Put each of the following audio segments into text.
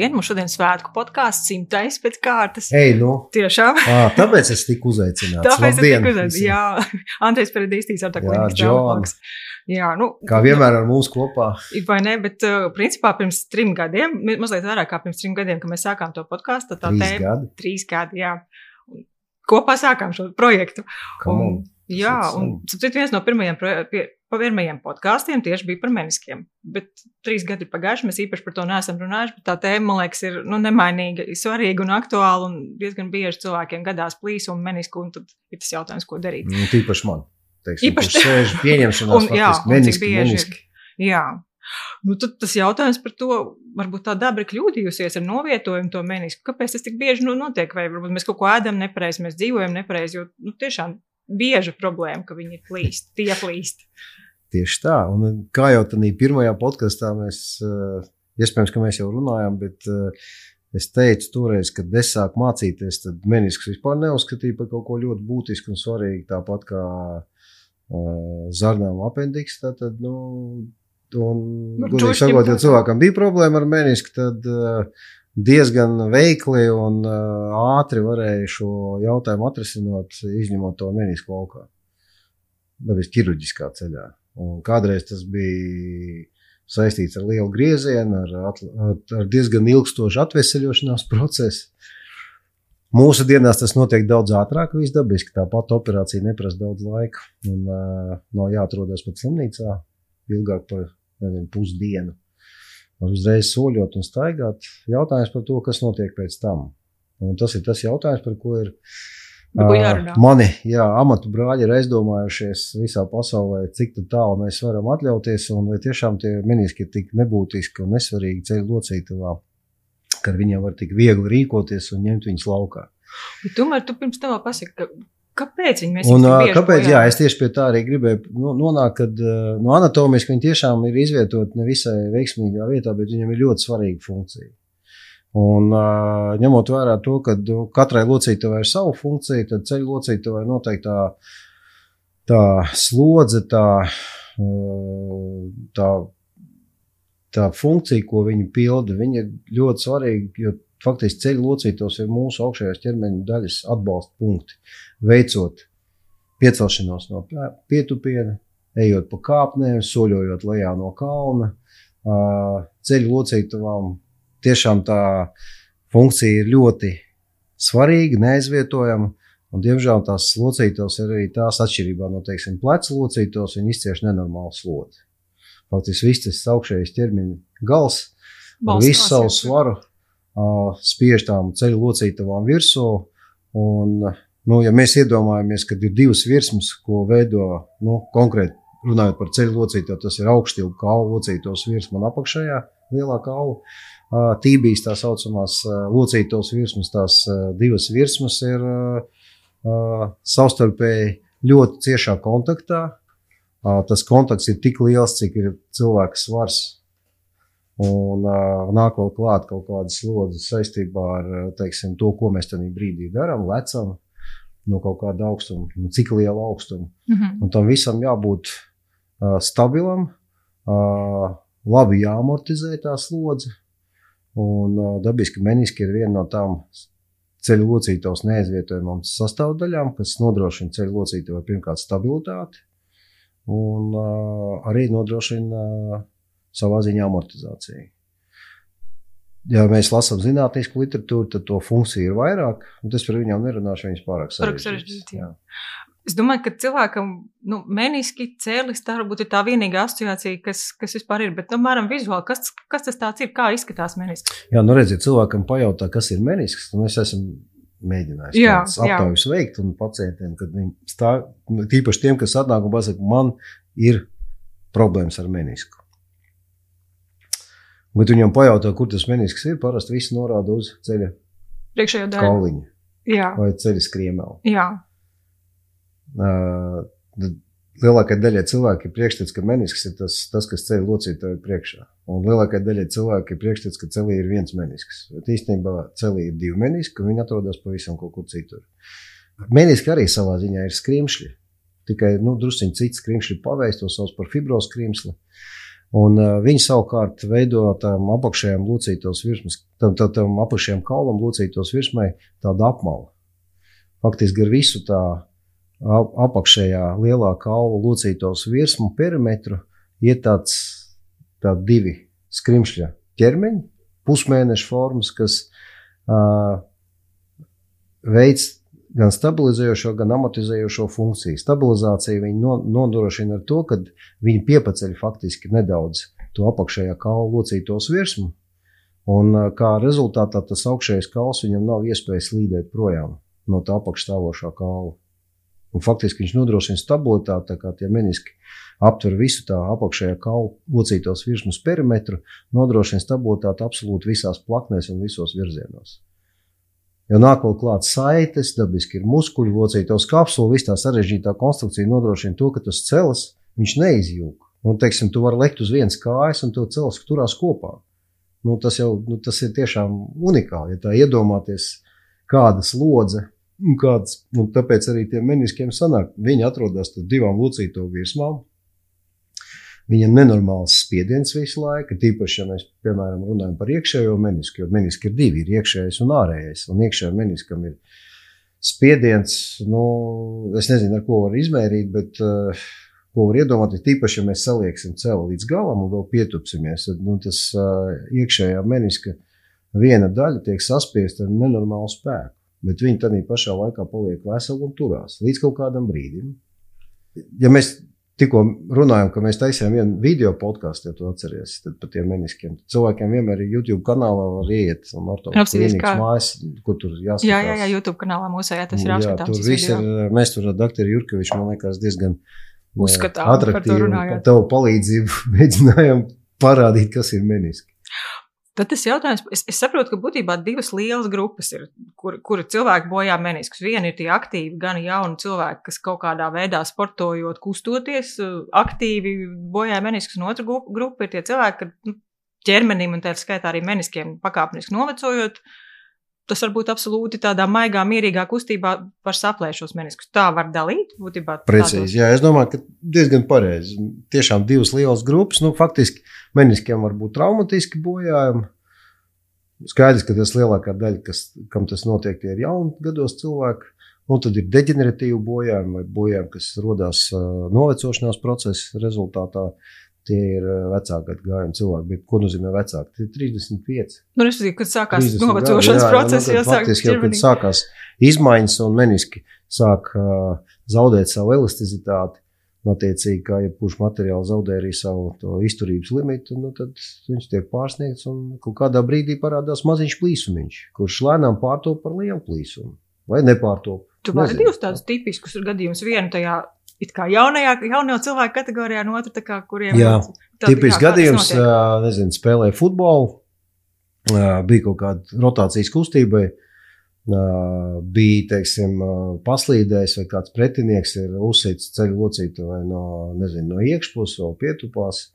Labdien! Mums šodien svētku podkāsts simtais pēc kārtas. Ej, nu. Tiešām. À, tāpēc es tiku uzaicināts. Tāpēc es Labdien tiku uzaicināts. Jā, Andrejs Peredīstīs ar tā klinikas teologs. Jā, nu. Kā vienmēr ar mums kopā. Vai ne, bet uh, principā pirms trim gadiem, mazliet vairāk kā pirms trim gadiem, kad mēs sākām to podkāstu, tā Trīs tēma gadi. trīs gadi, jā. Un Kopā sākām šo projektu. Come Un, on. jā, Tas ir un viens no pirmajiem, pie, pa pirmajiem podkāstiem tieši bija par meniskiem. Bet trīs gadi ir pagājuši, mēs īpaši par to neesam runājuši, tā tēma, man liekas, ir nu, nemainīga, ir svarīga un aktuāla, un diezgan bieži cilvēkiem gadās plīsu un menisku, un tad ir tas jautājums, ko darīt. Nu, tīpaši man. Teiksim, Īpaši kurš sēž pieņemšanās, Un, jā, meniski, bieži ir. meniski. Jā. Nu, tad tas jautājums par to, varbūt tā daba ir kļūdījusies ar novietojumu to menisku. Kāpēc tas tik bieži nu, notiek? Vai varbūt mēs kaut ko ēdam nepareizi, mēs dzīvojam nepareizi, jo nu, tiešām bieža problēma, ka viņi plīst, tie plīst. Tieši tā. Un kā jau tādā pirmajā podkāstā mēs, eh, iespējams, ka mēs jau runājām, bet eh, es teicu toreiz, kad es sāku mācīties, tad menisks vispār neuzskatīja par kaut ko ļoti būtisku un svarīgu. Tāpat kā zarnām apendiks. Tātad, nu, un, Nu, čušķim sakot, ja cilvēkam bija problēma ar menisku, tad diezgan veikli un ātri varēja šo jautājumu atrisināt, izņemot to menisku laukā. Nevis ķirurģiskā ceļā. Un kādreiz tas bija saistīts ar lielu griezienu, ar, atl- ar, diezgan ilgstošu atvesaļošanās procesu. Mūsu dienās tas notiek daudz ātrāk, viss dabiski. Tāpat operācija neprasa daudz laika. Un, uh, nav jāatrodas pat slimnīcā ilgāk par nezinu, pusdienu. Var uzreiz soļot un staigāt. Jautājums par to, kas notiek pēc tam. Un tas ir tas jautājums, par ko ir Jārunā. mani jā, amatu brāļi ir aizdomājušies visā pasaulē, cik tālu mēs varam atļauties, un vai tiešām tie meniski ir tik nebūtiski un nesvarīgi ceļu locītavā, ka viņiem var tik viegli rīkoties un ņemt viņus laukā. Bet tomēr tu pirms tam pasaki, ka, kāpēc viņi mēs Un, kāpēc? Jā, es tieši pie tā arī gribēju nu, nonākt, kad no anatomiski viņi tiešām ir izvietoti nevisai veiksmīgā vietā, bet viņam ir ļoti svarīga funkcija. Un, ā, ņemot vērā to, ka nu, katrai locītavai ir sava funkcija, tad ceļu locītavai noteikti tā, tā slodze, tā, tā, tā funkcija, ko viņi pilda, viņa ir ļoti svarīga, jo faktiski ceļu locītos ir mūsu augšējās ķermeņa daļas atbalsta punkti veicot piecelšanos no pietupiena, ejot pa kāpnēm, soļojot lejā no kalna, ā, ceļu locītavām. Tiešām tā funkcija ir ļoti svarīga, neaizvietojama. Un, diemžēl tās locītavas ir arī tās atšķirībā no, teiksim, pleca locītavas, viņi izcieš nenormālu slodzi. Faktiski viss tas augšējais ķermeņa gals visu savu svaru uh, spiež tām ceļu locītavām virsū. Un, nu, ja mēs iedomājamies, ka ir divas virsmas, ko veido nu, konkrēti runājot par ceļu locītavu, tas ir augstilpa kaula locītavas virsma un apakšējā lielā kaula. Uh, Tībīs tā saucamās uh, locītavas virsmas, tās uh, divas virsmas ir uh, uh, savstarpēji ļoti ciešā kontaktā. Uh, tas kontakts ir tik liels, cik ir cilvēka svars. Un uh, nāk vēl klāt kaut kādas slodzes saistībā ar teiksim, to, ko mēs tajā brīdī darām, lecam no kaut kāda augstuma, no cik liela augstuma. Mhm. Un tam visam jābūt uh, stabilam, uh, labi jāamortizē tā slodze. Un dabiski meniski ir viena no tām ceļu locītavas neaizvietojamām sastāvdaļām, kas nodrošina ceļu locītavai pirmkārt stabilitāti un arī nodrošina savā ziņā amortizāciju. Ja mēs lasām zinātnīsku literatūru, tad to funkciju ir vairāk. Es par viņiem nerunāšu, viņas pārāk Pārāk sarežģītas. Es domāju, ka cilvēkam nu, meniski cēlis tā varbūt ir tā vienīgā asociācija, kas, kas vispār ir. Bet, nu, mēram, vizuāli, kas, kas tas ir, kā izskatās menisks? Jā, nu redziet, cilvēkam pajautā, kas ir menisks. Nu, es esmu mēģinājis Jā, tādas aptaujas veikt, un pacientiem, kad viņi stāv, nu, tīpaši tiem, kas atnāk un pasaka, man ir problēmas ar menisku. Bet viņam pajautā, kur tas menisks ir. Parasti viss norāda uz ceļa Priekšējā daļa. kauliņa Jā, vai ceļa skriemeli. Lielākajai daļai cilvēku ir priekšstats, ka menisks ir tas, tas kas ceļ locītāju priekšā. Un lielākajai daļai cilvēku ir priekšstats, ka celī ir viens menisks. Bet īstenībā celī ir divi meniski, un viņi atrodas pavisam kaut kur citur. Meniski arī savā ziņā ir skrimšļi. Tikai nu, druskuļi cits skrimšļi paveids, to sauc par fibroskrimsli. Un uh, viņi savukārt veido tam apakšējām locītos virsmas, tam, tam, tam apakšējām kaulam locītos virsmai tādu apmalu. Faktiski ar visu tā apakšējā lielā kaula locītos virsmu perimetru iet tāds tā divi skrimšļa ķermeņi, pusmēneša formas, kas uh, veids gan stabilizējošo, gan amortizējošo funkciju. Stabilizācija viņi nodrošina ar to, ka viņi piepaceļ faktiski nedaudz to apakšējā kaula locītos virsmu, un kā rezultātā tas augšējais kauls viņam nav iespējas slīdēt projām no tā apakšstāvošā kaula. Un faktiski viņš nodrošina stabilitāti, tā kā tie meniski aptver visu tā apakšējā kaula locītos virsmas perimetru, nodrošina stabilitāti absolūti visās plaknēs un visos virzienos. Jo nāk vēl klāt saites, dabiski ir muskuļu locītavs kapsula, viss tā sarežģītā konstrukcija nodrošina to, ka tas celis viņš neizjūg. Un, teiksim, tu vari lekt uz vienas kājas, un to celis turās kopā. Nu, tas jau nu, tas ir tiešām unikāli. Ja tā iedomāties, kāda slodze, kāds, nu, tāpēc arī tiem meniskiem sanāk, viņi atrodas tur divām locīto virsmām, Viņam nenormāls spiediens visu laiku, tīpaši, ja mēs, piemēram, runājam par iekšējo menisku, jo meniski ir divi, ir iekšējais un ārējais. Un iekšējā meniskam ir spiediens, nu, es nezinu, ar ko var izmērīt, bet uh, ko var iedomāties, tīpaši, ja mēs salieksim celu līdz galam un vēl pietupsimies, tad nu, tas uh, iekšējā meniska viena daļa tiek saspiesta ar nenormālu spēku. Bet viņi tādā pašā laikā paliek veseli un turās līdz kaut kādam brīdim. Ja mēs tikko runājām, ka mēs taisījām vienu video podkāstu, ja tu atceries, tad par tiem meniskiem. Cilvēkiem vienmēr ir YouTube kanālā var iet un kā... mājas, kur tur jāskatās. Jā, jā, jā, YouTube kanālā mūsu, jā, tas ir apskatāms. Tur viss ir, mēs tur ar doktoru Jurkeviču, man liekas, diezgan uzskatām atraktīvi par, par tavu palīdzību mēģinājām parādīt, kas ir meniski. Tad tas jautājums, es, es saprotu, ka būtībā divas lielas grupas ir, kur, kur cilvēki bojā meniskus. Viena ir tie aktīvi, gan jauni cilvēki, kas kaut kādā veidā sportojot, kustoties, aktīvi bojā meniskus, un otra grupa ir tie cilvēki, ka nu, ķermenim un tā skaitā arī meniskiem pakāpeniski novecojot, tas var būt absolūti tādā maigā, mierīgā kustībā var saplēst šos meniskus. Tā var dalīt, būtībā. Precīzi, jā, es domāju, ka diezgan pareizi. Tiešām divas lielas grupas, nu, faktiski meniskiem var būt traumatiski bojājumi. Skaidrs, ka tas lielākā daļa, kas, kam tas notiek, tie ir jauni gados cilvēki. Un tad ir deģeneratīvi bojājumi vai bojājumi, kas radās uh, novecošanās procesa rezultātā. Tie ir vecāki gājumi cilvēki. Bet, ko nozīmē vecāki? Tie ir 35. Nu, es domāju, kad sākās 30, novecošanas process, jau sākās. Jau, kad sākās izmaiņas un meniski sāk uh, zaudēt savu elasticitāti, Attiecīgi, kā jebkurš materiāls zaudē arī savu izturības limitu, nu, tad viņš tiek pārsniegts un kaut kādā brīdī parādās maziņš plīsumiņš, kurš lēnām pārtop par lielu plīsumu vai nepārtop. Tu vari divus tādus tipiskus gadījumus. Vienu tajā it kā jaunajā, jauno cilvēku kategorijā, no otru, kā, kuriem jā, tipisks gadījums, nezinu, spēlēja futbolu, bija kaut kāda rotācijas kustība bija teiksim, paslīdējis, vai kāds pretinieks ir uzsīts ceļu locītu vai no, nezinu, no iekšpuses, vai pietupās,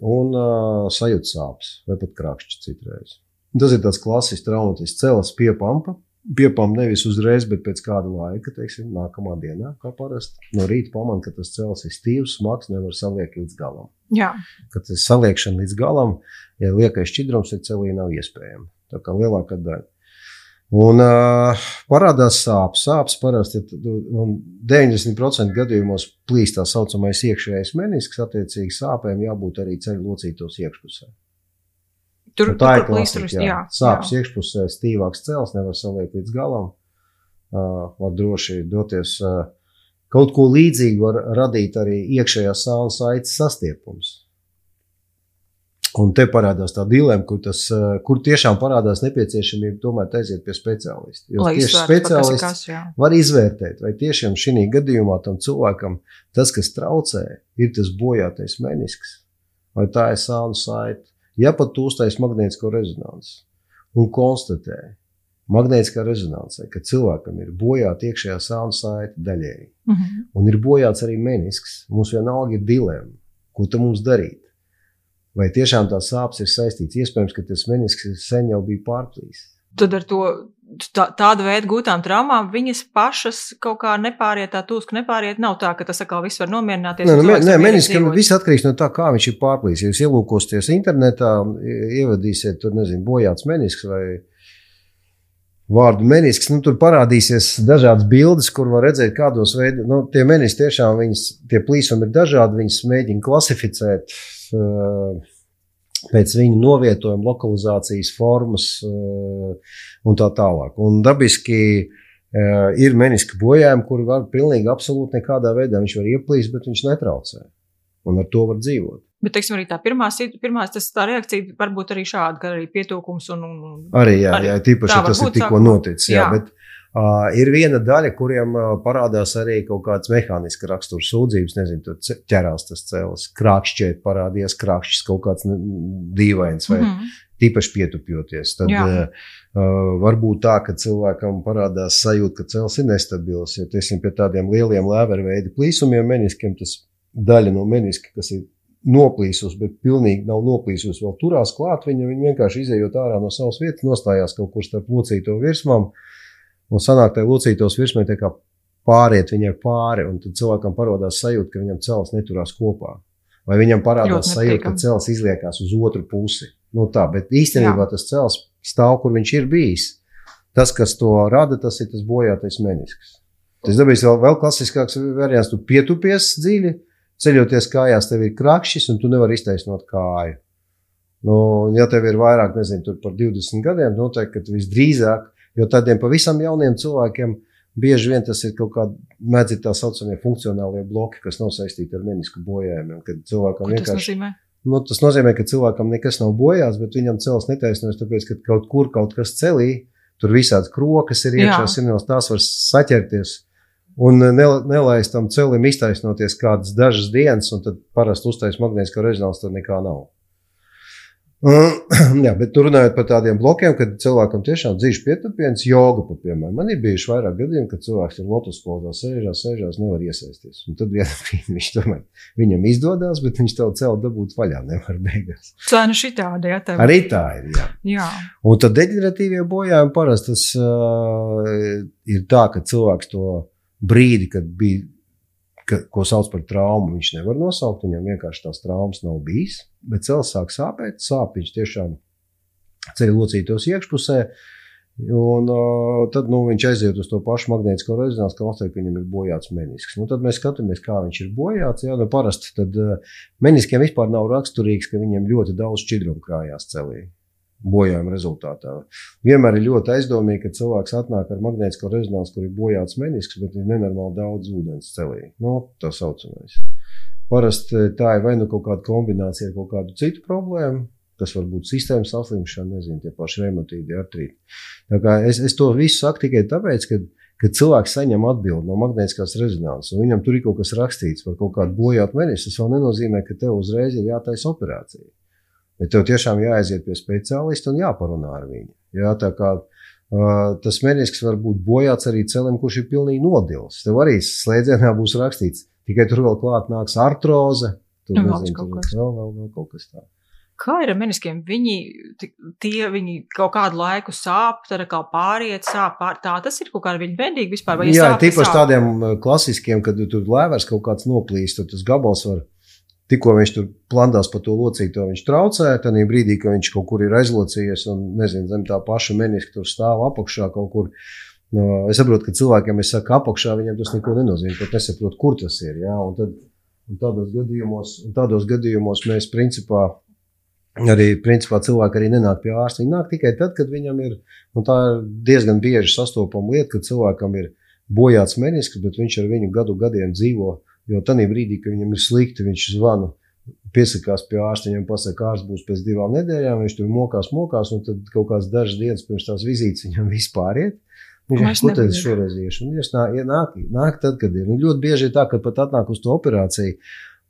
un uh, sajūt sāpes, vai pat krākšķi citreiz. Tas ir tāds klasisks traumatisks cēlis piepampa. Piepam nevis uzreiz, bet pēc kāda laika, teiksim, nākamā dienā, kā parasti. No rīta pamanā, ka tas cēlis ir stīvs, smags, nevar saliekt līdz galam. Jā. Kad tas saliekšana līdz galam, ja liekais šķidrums ir celī, nav iespējama. Tā kā lielākā daļa. Un uh, parādās sāpes. Sāpes parasti ir 90% gadījumos plīst tā saucamais iekšējais menisks, attiecīgi sāpēm jābūt arī ceļu locītos iekšpusē. Tur, nu, tā ir klasika. Jā. Jā, Sāpes jā. iekšpusē, stīvāks cels, nevar saliekt līdz galam. Uh, var droši doties. Uh, kaut ko līdzīgu var radīt arī iekšējā sāla saites sastiepums. Un te parādās tā dilema, kur, tas, kur tiešām parādās nepieciešamība tomēr aiziet pie speciālista. Jo Lai tieši speciālists kas, var izvērtēt, vai tiešām šī gadījumā tam cilvēkam tas, kas traucē, ir tas bojātais menisks, vai tā ir sānu saite. Ja pat tūstais magnētisko rezonanci un konstatē magnētiskā rezonansē, ka cilvēkam ir bojāta iekšējā sānu saite daļēji, mm -hmm. un ir bojāts arī menisks, mums vienalga ir dilema, ko tam mums darīt vai tiešām tās sāpes ir saistītas. Iespējams, ka tas menisks sen jau bija pārplīs. Tad ar to tā, tāda veida gūtām traumām, viņas pašas kaut kā nepāriet, tā tūska nepāriet. Nav tā, ka tas atkal viss var nomierināties. Nē, nu, nē meniskam viss atkarīgs no tā, kā viņš ir pārplīs. Ja jūs ielūkosieties internetā, ievadīsiet tur, nezinu, bojāts menisks vai vārdu menisks, nu, tur parādīsies dažādas bildes, kur var redzēt, kādos veidos, nu, tie meniski tiešām, viņas, tie plīsumi ir dažādi, viņas mēģina klasificēt. Uh, pēc viņu novietojuma, lokalizācijas formas uh, un tā tālāk. Un dabiski uh, ir meniska bojājumi, kuri var pilnīgi absolūti nekādā veidā viņš var ieplīst, bet viņš netraucē. Un ar to var dzīvot. Bet, teiksim, arī tā pirmā, reakcija var būt arī šāda, ka arī pietūkums un. un arī, jā, arī, jā tīpaši, tas ir tikko noticis. Jā, jā. Bet, Uh, ir viena daļa, kuriem uh, parādās arī kaut kādas mehāniskas rakstura sūdzības. Nezinu, tur ķerās tas cēlis, krākšķiet, parādījās krākšķis kaut kāds dīvains vai mm -hmm. tīpaši pietupjoties. Tad uh, var būt tā, ka cilvēkam parādās sajūta, ka cēlis ir nestabils. Ja tiesim pie tādiem lieliem lēveru veidu plīsumiem meniskiem, tas daļa no meniska, kas ir noplīsus, bet pilnīgi nav noplīsus, vēl turās klāt. Viņa, viņa vienkārši izējot ārā no savas vietas, nostājās kaut kur starp locīto virsmām. Uh, Un sanāk, ka locītos virsmē tā kā pāriet viņai pāri, un tad cilvēkam parādās sajūta, ka viņam cels neturās kopā. Vai viņam parādās sajūta, ka cels izliekās uz otru pusi. Nu tā, bet īstenībā Jā. tas cels stāv, kur viņš ir bijis. Tas, kas to rada, tas ir tas bojātais menisks. Tas dabīs vēl, vēl klasiskāks variants. Tu pietupies dziļi, ceļoties kājās, tev ir krakšķis, un tu nevari iztaisnot kāju. Nu, ja tev ir vairāk, nezinu, par 20 gadiem, noteikti, ka visdrīzāk Jo tādiem pavisam jauniem cilvēkiem bieži vien tas ir kaut kādi mēdzi tā saucamie funkcionālie bloki, kas nav saistīti ar menisku bojājumiem. Kad cilvēkam vienkārši. Tas nozīmē? Nu, tas nozīmē, ka cilvēkam nekas nav bojāts, bet viņam cels netaisnojas, tāpēc, ka kaut kur kaut kas celī, tur visādas krokas ir iekšā, signāls, tās var saķerties. Un nelaist tam celim iztaisnoties kādas dažas dienas, un tad parasti uztais magnētiskā rezonanse tur nekā nav. Jā, bet runājot par tādiem blokiem, kad cilvēkam tiešām dzīves pietupiens, joga, piemēram. Man ir bijuši vairāk gadījumi, kad cilvēks ir lotus pozā, sēžās, sēžās, nevar iesaisties. Un tad vienā brīdī viņš tomēr viņam izdodas, bet viņš tev celu dabūt vaļā nevar beigās. Tā nu šitādi, jā, tev. Arī tā ir, jā. jā. Un tad deģeneratīvie bojājumi parasti tas uh, ir tā, ka cilvēks to brīdi, kad bija ka, ko sauc par traumu, viņš nevar nosaukt. Viņam vienkārši tās traumas nav bijis. Bet cels sāk sāpēt, sāp viņš tiešām ceļ locītos iekšpusē. Un uh, tad nu, viņš aiziet uz to pašu magnētisko rezonanci, konstatē, ka viņam ir bojāts menisks. Nu, tad mēs skatāmies, kā viņš ir bojāts. Jā, nu, parasti tad uh, meniskiem vispār nav raksturīgs, ka viņiem ļoti daudz šķidrumu krājās celī bojājuma rezultātā. Vienmēr ir ļoti aizdomīgi, ka cilvēks atnāk ar magnētisko rezonanci, kur ir bojāts menisks, bet ir nenormāli daudz ūdens celī. No, nu, tā saucamais. Parasti tā ir vai nu kaut kāda kombinācija ar kaut kādu citu problēmu, kas var būt sistēmas saslimšana, nezinu, tie paši reumatīdi, artrīti. Es, es to visu saku tikai tāpēc, ka, kad cilvēks saņem atbildi no magnētiskās rezonances, un viņam tur ir kaut kas rakstīts par kaut kādu bojātu menisku, tas vēl nenozīmē, ka tev uzreiz ir jātaisa operācija. Bet tev tiešām jāaiziet pie speciālista un jāparunā ar viņu. Jā, tā kā uh, tas menisks var būt bojāts arī celim, kurš ir pilnīgi nodils. Tev arī slēdzienā būs rakstīts, tikai tur vēl klāt nāks artroze. Tur nu, nezinu, tur vēl, vēl, vēl kaut kas tāds. Kā ir ar meniskiem? Viņi, tie, viņi kaut kādu laiku sāp, tad kā pāriet, sāp. Pār, tā tas ir kaut kā viņi bendīgi vispār. Jā, tīpaši tādiem klasiskiem, kad tur lēvers kaut kāds noplīst, tad tas gabals var Tikko viņš tur plandās pa to locīto, viņš traucē. Tad brīdī, kad viņš kaut kur ir aizlocījies un nezinu, zem tā paša meniska tur stāv apakšā kaut kur. No, es saprotu, ka cilvēkiem, es saku, apakšā viņiem tas neko nenozīmē. Pat nesaprot, kur tas ir. Ja? Un tad, un tādos, gadījumos, un tādos gadījumos mēs principā arī principā, cilvēki arī nenāk pie ārsta. Viņi nāk tikai tad, kad viņam ir, un tā ir diezgan bieži sastopama lieta, kad cilvēkam ir bojāts menisks, bet viņš ar viņu gadu gadiem dzīvo Jo tajā brīdī, kad viņam ir slikti, viņš zvana, piesakās pie ārsta, viņam pasaka, ka ārsts būs pēc divām nedēļām, viņš tur mokās, mokās, un tad kaut kādas dažas dienas pirms tās vizītes viņam vispār iet. Viņš jau tur tad šoreiz iešu. Viņš nāk, nāk, nāk tad, kad ir. Un ļoti bieži ir tā, ka pat atnāk uz to operāciju.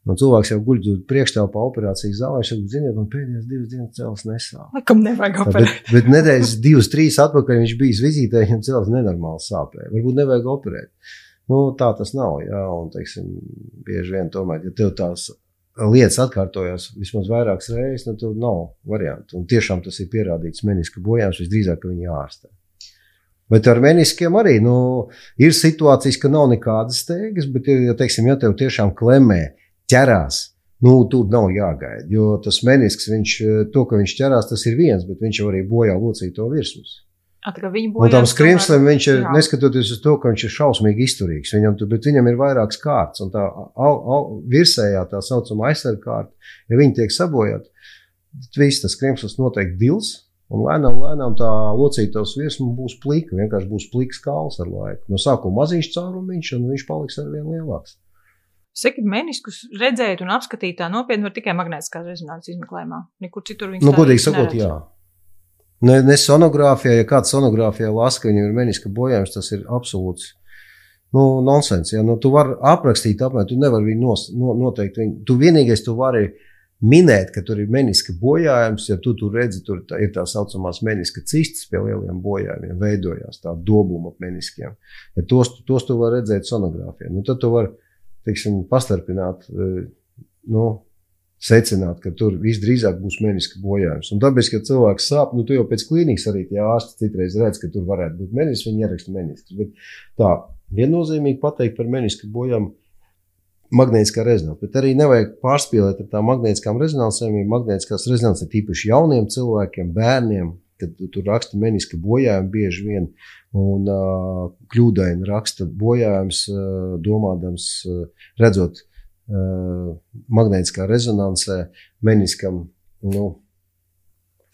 Un cilvēks jau guļ priekšstāvā operācijas zālē. Viņš saka, ziniet, man pēdējās divas dienas cēlus nesāp. Kam nevajag operēt? Bet, bet nedēļas divas, trīs atpakaļ viņš bija vizītē, viņam cēlus nenormāli sāpēja. Varbūt nevajag operēt. Nu, tā tas nav. Jā, un, teiksim, bieži vien tomēr, ja tev tās lietas atkārtojas vismaz vairākas reizes, nu, tad nav variantu. Un tiešām tas ir pierādīts meniska bojājums, visdrīzāk, ka viņi ārstē. Bet ar meniskiem arī nu, ir situācijas, ka nav nekādas steigas, bet, ja, teiksim, ja tev tiešām klemē, ķerās, nu, tur nav jāgaida. Jo tas menisks, viņš, to, ka viņš ķerās, tas ir viens, bet viņš jau arī bojā locīto virsmu. Un tam skrimslim viņš ir, jā. neskatoties uz to, ka viņš ir šausmīgi izturīgs, viņam, bet viņam ir vairākas kārtas, un tā au, au, virsējā tā saucamā aizsardzība kārta, ja viņi tiek sabojāti, tad viss tas skrimslis noteikti dils, un lēnām, lēnām tā locītavas virsma būs plika, vienkārši būs pliks kāls ar laiku. No sākuma maziņš caurumiņš, un viņš paliks ar vien lielāks. Saki, meniskus redzēt un apskatīt tā nopietni var tikai magnētiskā rezonances izmeklējumā. Nekur citur viņu nu, godīgi sakot, jā. Ne, ne sonogrāfijā, ja kāds sonogrāfijā lasa, ka viņam ir meniska bojājums, tas ir absolūts nu, nonsens. Ja? Nu, tu vari aprakstīt, apmēram, tu nevari viņu nos, no, noteikt. Viņu. Tu vienīgais tu vari minēt, ka tur ir meniska bojājums, ja tu tur redzi, tur tā, ir tā saucamās meniska cistas pie lieliem bojājumiem, veidojās tā dobuma ap meniskiem. Ja tos, tos tu vari redzēt sonogrāfijā. Nu, tad tu vari, teiksim, pastarpināt, eh, nu, secināt, ka tur visdrīzāk būs meniska bojājums. Un tāpēc, kad cilvēks sāp, nu, tu jau pēc klīnikas arī tie ārsti citreiz redz, ka tur varētu būt menisks, viņi ieraksta menisks. Bet tā viennozīmīgi pateikt par meniska bojām magnētiskā rezonanse, bet arī nevajag pārspīlēt ar tām magnētiskām rezonansēm, magnētiskās rezonanses ir tīpaši jauniem cilvēkiem, bērniem, kad tur raksta meniska bojājumi bieži vien un uh, kļūdaini raksta bojājums, uh, domādams, uh, redzot uh, magnētiskā rezonansē meniskam. Nu,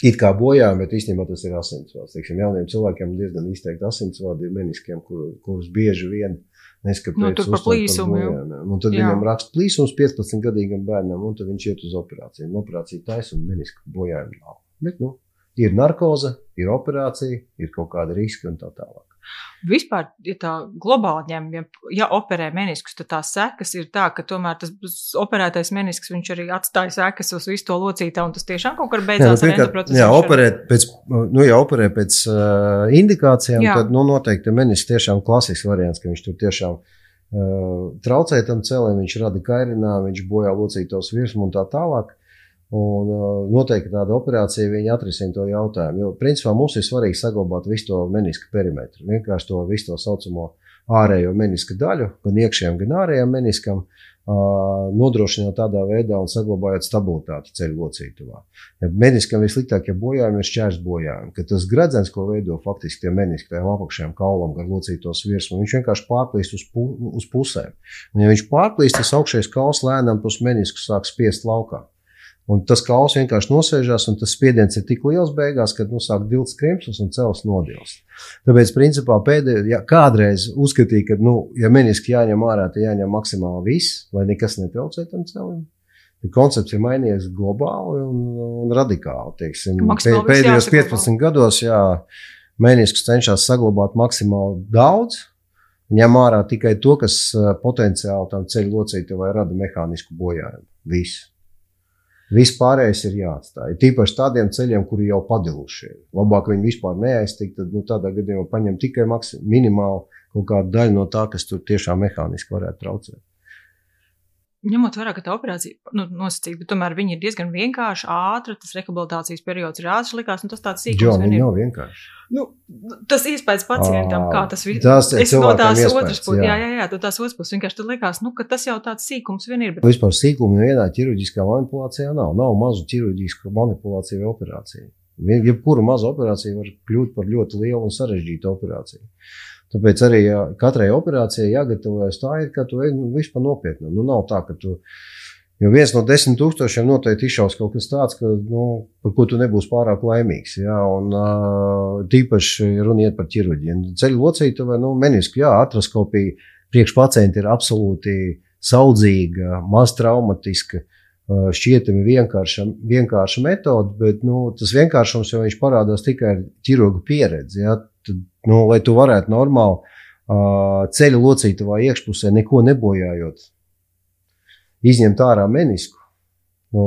It kā bojājumi, bet īstenībā tas ir asinsvads. Teiksim, jauniem cilvēkiem diezgan izteikti asinsvadi ir meniskiem, kur, kurus bieži vien neskatoties nu, uz plīsumu. Un tad jā. viņam raksta plīsums 15 gadīgam bērnam, un tad viņš iet uz operāciju. Un operācija taisa un menisku bojājumu nav. Bet, nu, ir narkoze, ir operācija, ir kaut kāda riska un tā tālāk. Vispār, ja tā globāli ņem, ja, operē meniskus, tad tās sekas ir tā, ka tomēr tas operētais menisks viņš arī atstāja sekas uz visu to locītā, un tas tiešām kaut kur beidzās jā, nu, ar endoprocesu. Jā, operēt pēc, nu, ja operē pēc uh, indikācijām, jā. tad, nu, noteikti menisks tiešām klasisks variants, ka viņš tur tiešām uh, traucē tam cēlēm, viņš rada kairinājumu, viņš bojā locītos virsmu un tā tālāk. Un noteikti tāda operācija viņa atrisina to jautājumu. Jo, principā, mums ir svarīgi saglabāt visu to meniska perimetru. Vienkārši to visu to saucamo ārējo meniska daļu, gan iekšējam, gan ārējam meniskam, nodrošinot tādā veidā un saglabājot stabilitāti ceļu locītavā. Ja meniskam vissliktākie bojājumi ir šķērs bojājumi, ka tas gredzens, ko veido faktiski tie meniski, tajām apakšējām kaulam, gar locītos virsmu, viņš vienkārši pārplīst uz, pu uz pusēm. Un, ja viņš pārplīst, tas augšējais kauls lēnām tos meniskus sāk spiest laukā. Un tas kauls vienkārši nosēžās, un tas spiediens ir tik liels beigās, ka nu, sāk dilts krimps un cels nodilst. Tāpēc, principā, pēdējā, ja kādreiz uzskatīja, ka, nu, ja meniski jāņem ārā, tad jāņem maksimāli viss, lai nekas netraucē tam celim. Koncepts ir mainījies globāli un, un radikāli. Teiksim, pēdējos 15 gados, jā, mēneskus cenšas saglabāt maksimāli daudz, ņem ārā tikai to, kas eh, potenciāli tam ceļu locītavai rada mehānisku bojājumu. Viss. Viss pārējais ir jāatstāj. Tīpaši tādiem ceļiem, kuri jau padiluši ir. Labāk viņi vispār neaiztikt, tad nu, tādā gadījumā paņem tikai minimāli kaut kādu daļu no tā, kas tur tiešām mehāniski varētu traucēt ņemot vērā, ka tā operācija nu, nosacīta, bet tomēr viņa ir diezgan vienkārša, ātra, tas rehabilitācijas periods ir ātrs, likās, un tas tāds sīkums. Jā, viņa nav vienkārši. Nu, tas iespējas pacientam, kā tas viss. Ir no tās otras puses. Jā, jā, jā, tu tās otras puses vienkārši likās, nu, ka tas jau tāds sīkums vien ir. Bet... Vispār sīkumu nevienā ķirurģiskā manipulācijā nav. Nav mazu ķirurģisku manipulāciju vai operāciju. Jebkura maza operācija var kļūt par ļoti lielu un sarežģītu operāciju. Tāpēc arī katrai operācijai jāgatavojas tā, ir, ka tu ej nu, vispār nopietni. Nu, nav tā, ka tu. Jo viens no desmit tūkstošiem noteikti izšaus kaut kas tāds, ka, nu, par ko tu nebūsi pārāk laimīgs. Jā, un uh, tīpaši runiet par ķirurģiju. Ceļu locītavai, nu, meniski, jā, artroskopija priekš pacienti ir absolūti saudzīga, maz traumatiska. Šķietami vienkārša, vienkārša metode, bet nu, tas vienkāršums jau parādās tikai ar ķirurgu pieredzi. Ja? Tad, nu, lai tu varētu normāli uh, ceļu locītavā iekšpusē, neko nebojājot, izņemt ārā menisku. Nu,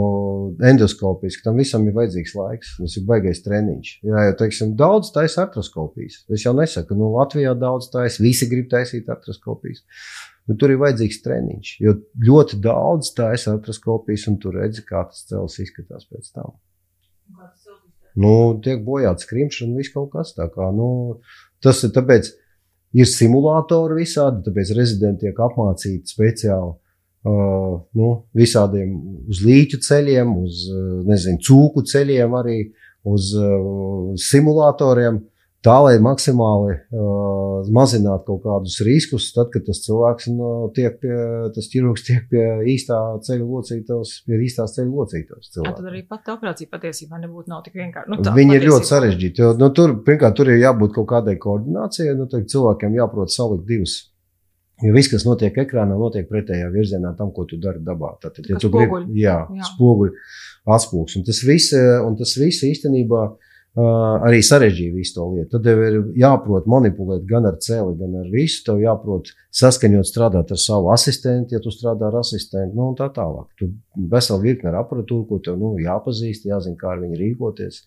endoskopiski tam visam ir vajadzīgs laiks. Tas ir baisais treniņš. Jā, jau teiksim, daudz taisa artroskopijas. Es jau nesaku, nu, Latvijā daudz taisa, visi grib taisīt artroskopijas. Bet tur ir vajadzīgs treniņš. Jo ļoti daudz taisa artroskopijas, un tur redzi, kā tas cels izskatās pēc tam. Nu, tiek bojāts skrimšs un viss kaut kas tāds. Nu, Tas ir tāpēc, ir simulātori visādi, tāpēc rezidenti tiek apmācīti speciāli. Uh, nu, visādiem uz līķu ceļiem, uz nezinu, cūku ceļiem, arī uz uh, simulatoriem. Uh, tā lai maksimāli uh, mazinātu kaut kādus riskus, tad, kad tas cilvēks nu, tiek pie, tas ķirurgs tiek pie īstā ceļa locītājs, pie īstās ceļa locītājs. Tad arī pat operācija patiesībā nebūtu nav tik vienkārši. Nu, tā, Viņi patiesībā. ir ļoti sarežģīti, jo nu, tur, pirmkārt, tur ir jābūt kaut kādai koordinācijai, nu, cilvēkiem jāprot salikt divus. Jo viss, kas notiek ekrānā, notiek pretējā virzienā tam, ko tu dari dabā. Tad, ja tu gribi, jā, jā. spoguļi, atspūgs. Un tas viss, un tas viss īstenībā arī sarežģīja visu to lietu. Tad tev ir jāprot manipulēt gan ar celi, gan ar visu. Tev jāprot saskaņot, strādāt ar savu asistentu, ja tu strādā ar asistentu, nu, un tā tālāk. Tu veseli virkni ar aparatūru, ko tev nu, jāpazīst, jāzina, kā ar viņu rīkoties.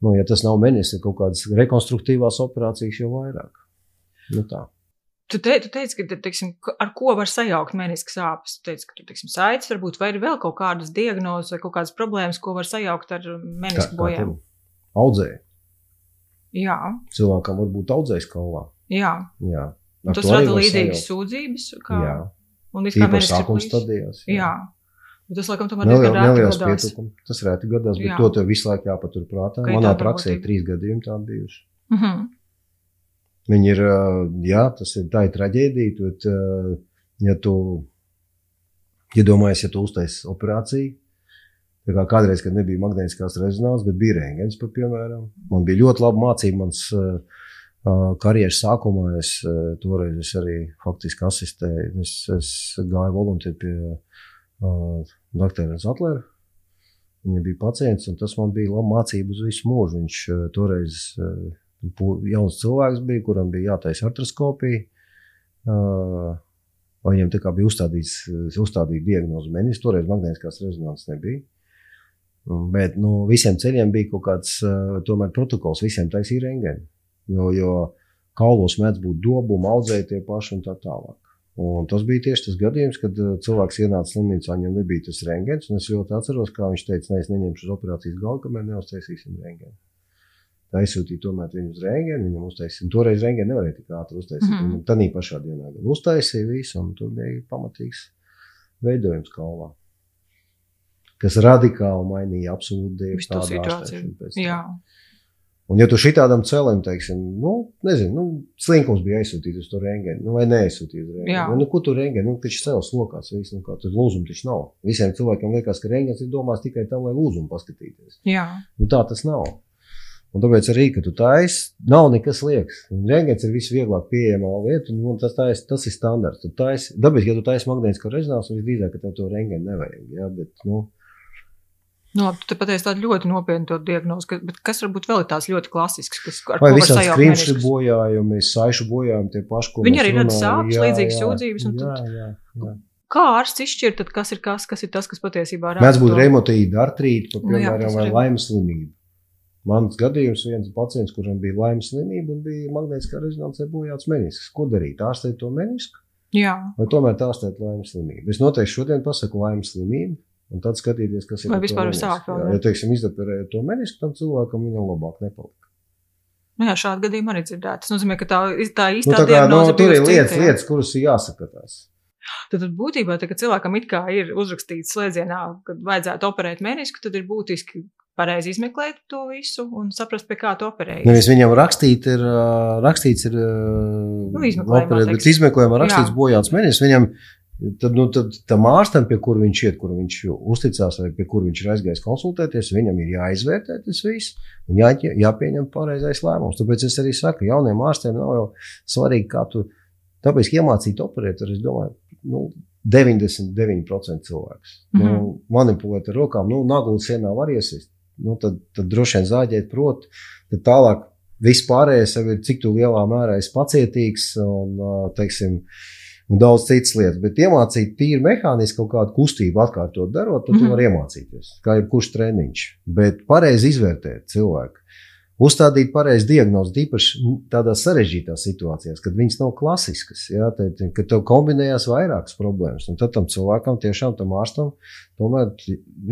Nu, ja tas nav menis, ir kaut kādas rekonstruktīvās operācijas, jau vairāk. Nu, tā. Tu, te, tu teici, ka teiksim, ar ko var sajaukt menisku sāpes. Tu teici, ka tur ir saites, varbūt, vai ir vēl kaut kādas diagnozes vai kaut kādas problēmas, ko var sajaukt ar menisku bojām audzēja. Jā. Cilvēkam var būt audzējs kaulā. Jā. Jā. Ar tas rada līdzīgas sūdzības. Kā... Jā. Un Īpaši sākuma stadijās. Jā. jā. Bet tas, laikam, tomēr rēti gadās. Pietukumi. Tas rēti gadās, bet jā. to tev visu laiku jāpatur prātā. Ka Manā praksē ir trīs gadījumi tādi bijuši. Uh mhm. -huh. Viņi ir, jā, tas ir tā ir traģēdija, bet, ja tu iedomājies, ja, ja tu uztaisi operāciju, Tā kā kādreiz, kad nebija magnētiskās rezonanses, bet bija rēngens, piemēram. Man bija ļoti laba mācība. Mans uh, karjeras sākumā es uh, toreiz es arī faktiski asistēju. Es, es gāju volunteeri pie uh, doktora Zatlera. Viņa bija pacients, un tas man bija laba mācība uz visu mūžu. Viņš toreiz jauns cilvēks bija, kuram bija jātaisa artroskopija. Viņam bija uzstādīts, uzstādīta diagnoze menis, toreiz magnētiskās rezonanses nebija. Bet nu, visiem ceļiem bija kaut kāds tomēr, protokols, visiem taisīja rengeni. Jo, jo kaulos mēdz būt dobumi, audzēji tie paši un tā tālāk. Un tas bija tieši tas gadījums, kad cilvēks ienāca slimnīcā, viņam nebija tas rengens. Es ļoti atceros, kā viņš teica, ne, es neņemšu uz operācijas galvu, kamēr neuztaisīsim rengeni. Tā aizsūtīja tomēr viņu uz rengeni, viņam uztaisīja. Toreiz rengeni nevarēja tik ātri uztaisīt. Mm -hmm. Tad pašā dienā uztaisīja visu, un tur bija pamatīgs veidojums kaulā kas radikāli mainīja absolūti tādu situāciju. Un, ja tu šitādam celim, teiksim, nu, nezinu, nu, slinkums bija aizsūtīts uz to rengeni, nu, vai neaizsūtīts uz rengeni, nu, ko tu rengeni, nu, taču cels lokās, viss, nu, kā tur lūzumu taču nav. Visiem cilvēkiem liekas, ka rengens ir domās tikai tam, lai lūzumu paskatīties. Jā. Nu, tā tas nav. Un tāpēc arī, ka tu taisi, nav nekas liekas. Rengens ir visvieglāk pieejamā lieta, un, tas, tais, tas ir standarts. Tu taisi, dabiski, ja tu taisi magnētisko rezonansu, visdrīzāk, ka tev to rengeni nevajag. Ja? Bet, nu, Nu, labi, tu pateici tādu ļoti nopietnu diagnozi, ka, bet kas varbūt vēl ir tās ļoti klasisks, kas ar Vai visādi skrimšļi bojājumi, saišu bojājumi, tie paši, ko Viņi arī rada sāpes, līdzīgas sūdzības. Jā, jā, jā. Kā ārsts izšķir, tad kas ir kas, kas ir tas, kas patiesībā rada? Mēdz būt remotīda artrīta, nu piemēram, nu, vai laimes slimība. Mans gadījums viens pacients, kuram bija laimes slimība un bija magnētiskā rezonansē bojāts menisks. Ko darīt? Ārstēt to menisku? Jā. Vai tomēr ārstēt laimes slimību? Es noteikti šodien pasaku laimes slimību Un tad skatīties, kas ir. Vai vispār ir sāpes? Ja, teiksim, izdeperēja to menisku, tam cilvēkam viņam labāk nepalika. Nu jā, šādi gadījumi arī dzirdēti. Tas nozīmē, ka tā, tā īstā nu, tā kā, no, nu, tur ir lietas, cita, lietas, kuras ir jāsakatās. Tad, tad būtībā, tā, kad cilvēkam ir uzrakstīts slēdzienā, kad vajadzētu operēt menisku, tad ir būtiski pareizi izmeklēt to visu un saprast, pie kā to operēt. Nevis viņam rakstīt ir, rakstīts ir, nu, izmeklējumā, operēt, bet izmeklējumā rakstīts Jā. bojāts menisks, viņam Tad, nu, tad tam ārstam, pie kura viņš iet, kur viņš uzticās, vai pie kura viņš ir aizgājis konsultēties, viņam ir jāizvērtē tas viss un jā, jāpieņem pareizais lēmums. Tāpēc es arī saku, jauniem ārstiem nav jau svarīgi, kā tu tāpēc iemācīt operēt. Es domāju, nu, 99% cilvēks mm -hmm. nu, manipulēt ar rokām, nu, naglu sienā var iesist. Nu, tad, tad droši vien zāģēt prot, tad tālāk viss pārējais ir cik lielā mērā esi pacietīgs un, teiksim, uh, un daudz citas lietas. Bet iemācīt tīri mehāniski kaut kādu kustību atkārtot darot, tad mm -hmm. vari iemācīties. Kā jebkurš treniņš. Bet pareizi izvērtēt cilvēku. Uzstādīt pareizi diagnozi, īpaši tādās sarežģītās situācijās, kad viņas nav klasiskas, jā, tad, kad tev kombinējās vairākas problēmas. Tad tam cilvēkam, tiešām tam ārstam, tomēr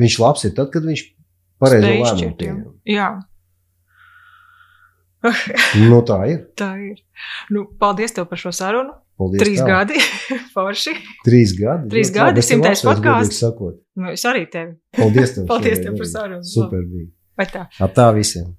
viņš labs ir tad, kad viņš pareizi lēmumu pieņem. Jā. nu, tā ir. Tā ir. Nu, paldies tev par šo sarunu. Paldies. Trīs tev. gadi. Forši. Trīs gadi. Trīs gadi, simtais Sakot. Nu, es arī tevi. Paldies tev. Paldies tev par sarunu. Super bija. Vai tā? Atā visiem.